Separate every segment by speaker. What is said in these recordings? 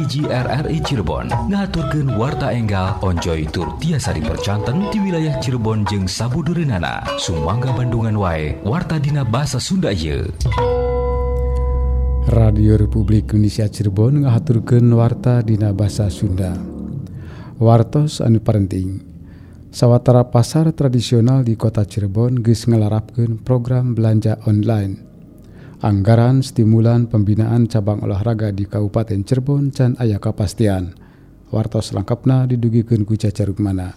Speaker 1: hiji RRI Cirebon. Ngaturken warta enggal Onjoy tur tiasa dipercanten di wilayah Cirebon jeung Sabudurnana Sumangga Bandungan wae warta Dina bahasa Sunda ye
Speaker 2: Radio Republik Indonesia Cirebon ngahaturken warta Dina bahasa Sunda. Wartos anu parenting sawwatara pasar tradisional di kota Cirebon geus ngelarapkan program belanja online. Anggaran stimulan pembinaan cabang olahraga di Kabupaten Cirebon can aya kapastian. Wartos lengkapna didugikeun ku cacaruk mana.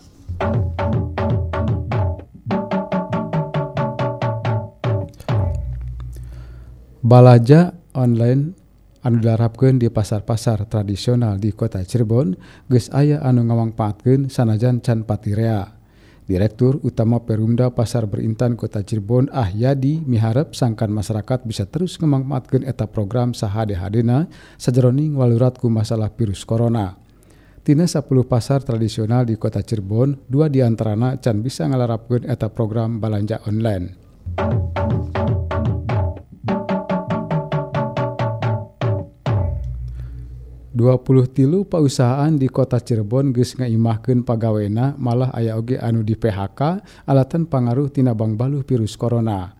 Speaker 2: Balaja online anu dilarapkeun di pasar-pasar tradisional di kota Cirebon geus aya anu ngawangpaatkeun sanajan can patirea. Direktur Utama Perumda Pasar Berintan Kota Cirebon Ahyadi miharap sangkan masyarakat bisa terus memanfaatkan eta program sahade-hadena sajeroning waluratku masalah virus corona. Tina 10 pasar tradisional di Kota Cirebon, dua diantarana can bisa ngalarapkeun eta program balanja online. 23 pausahaan di kota Cirebon geus ngaimahkeun pagawena malah aya oge anu di PHK alatan pangaruh tina Bangbalu virus corona.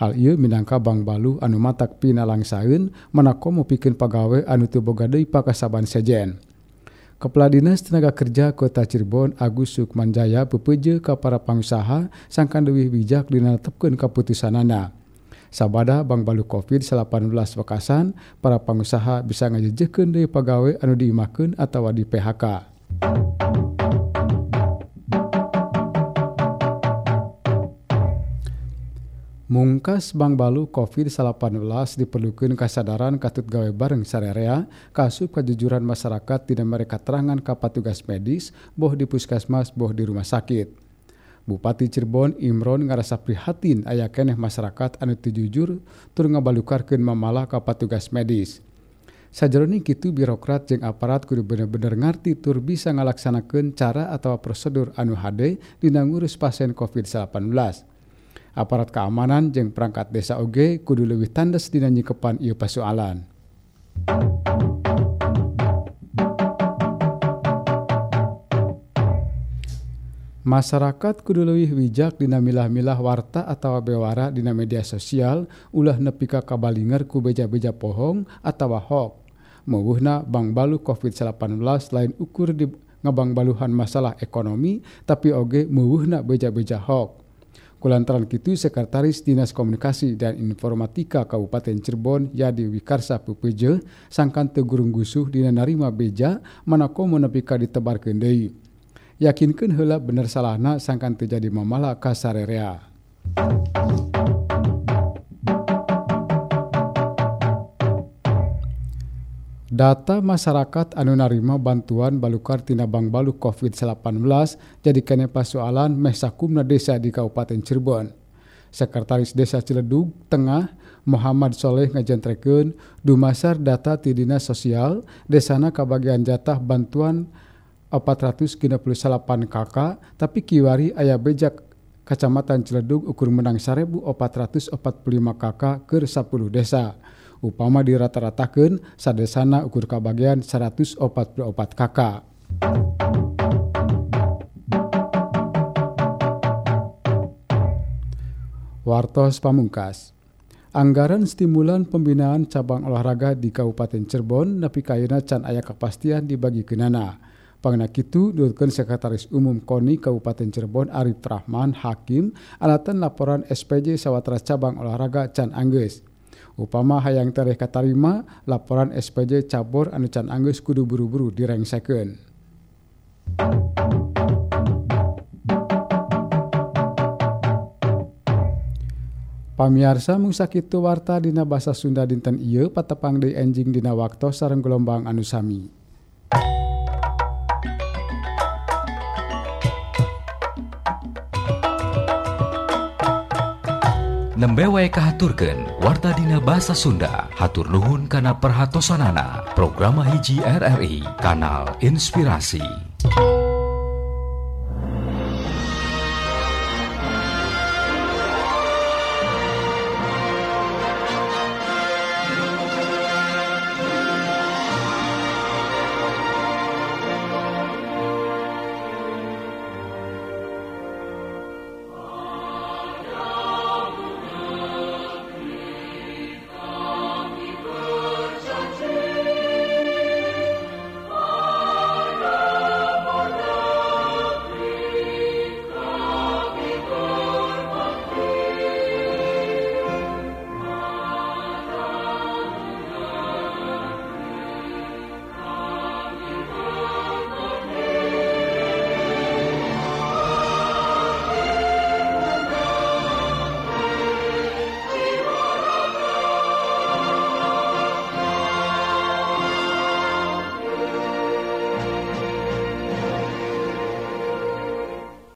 Speaker 2: Hal ieu minangka Bangbalu anu matak pinalangsaeun manako mupikeun pagawe anu teu boga deui pakasaban sejen. Kepala Dinas Tenaga Kerja Kota Cirebon Agus Sukmanjaya pepeje ka para pangusaha sangkan leuwih bijak dina tetepkeun kaputusanana. Sabada Bang Balu COVID-19 wekasan para pengusaha bisa ngajejekeun deui pegawai anu diimakeun atau di PHK. Mungkas Bang Balu COVID-19 diperlukan kesadaran katut gawe bareng sarerea kasup kejujuran masyarakat tidak mereka terangan ke petugas medis boh di puskesmas boh di rumah sakit. Bupati Cirebon Imron ngarasa prihatin aya keneh masyarakat anu jujur tur ngabalukarkeun mamalah ka patugas medis. Sajeroning kitu birokrat jeung aparat kudu bener-bener ngarti tur bisa ngalaksanakeun cara atau prosedur anu hade dina ngurus pasien COVID-19. Aparat keamanan jeung perangkat desa oge kudu leuwih tandes dina nyikepan ieu pasoalan. Masyarakat kudu leuwih wijak dina milah-milah warta atau bewara dina media sosial ulah nepi ka kabalinger ku beja-beja pohong atawa hoax meueuhna bang balu COVID-19 lain ukur di ngabang baluhan masalah ekonomi tapi oge meueuhna beja-beja hoax Kulantaran kitu Sekretaris Dinas Komunikasi dan Informatika Kabupaten Cirebon Yadi Wikarsa Pupeje sangkan tegurung gusuh dina narima beja manako menepi ka ditebarkeun yakinkan hela bener salahna sangkan terjadi mamala kasarerea. Data masyarakat anu narima bantuan balukar tina Bank Balu COVID-19 jadi kene pasoalan meh sakumna desa di Kabupaten Cirebon. Sekretaris Desa Ciledug Tengah Muhammad Soleh ngajentrekeun dumasar data ti dinas sosial desana kabagian jatah bantuan 498 kakak tapi kiwari ayah bejak Kacamatan Ciledug ukur menang 1445 kakak ke 10 desa. Upama dirata-ratakan sadesana ukur kabagian 144 kakak. Wartos Pamungkas Anggaran stimulan pembinaan cabang olahraga di Kabupaten Cirebon nepi kayana can aya kepastian dibagi kenana. Pangnakitu diurutkeun Sekretaris Umum KONI Kabupaten Cirebon Arif Rahman Hakim alatan laporan SPJ Sawatra cabang olahraga Can Anggeus. Upama hayang tereh katarima laporan SPJ cabur anu Can Anggeus kudu buru-buru direngsekeun. Pamiarsa musakitu warta dina basa Sunda dinten ieu patepang deui enjing dina waktu sareng gelombang anu sami.
Speaker 1: Nembewe kahaturken warta dina bahasa Sunda. Hatur Nuhun kana perhatosanana. Programa hiji RRI kanal inspirasi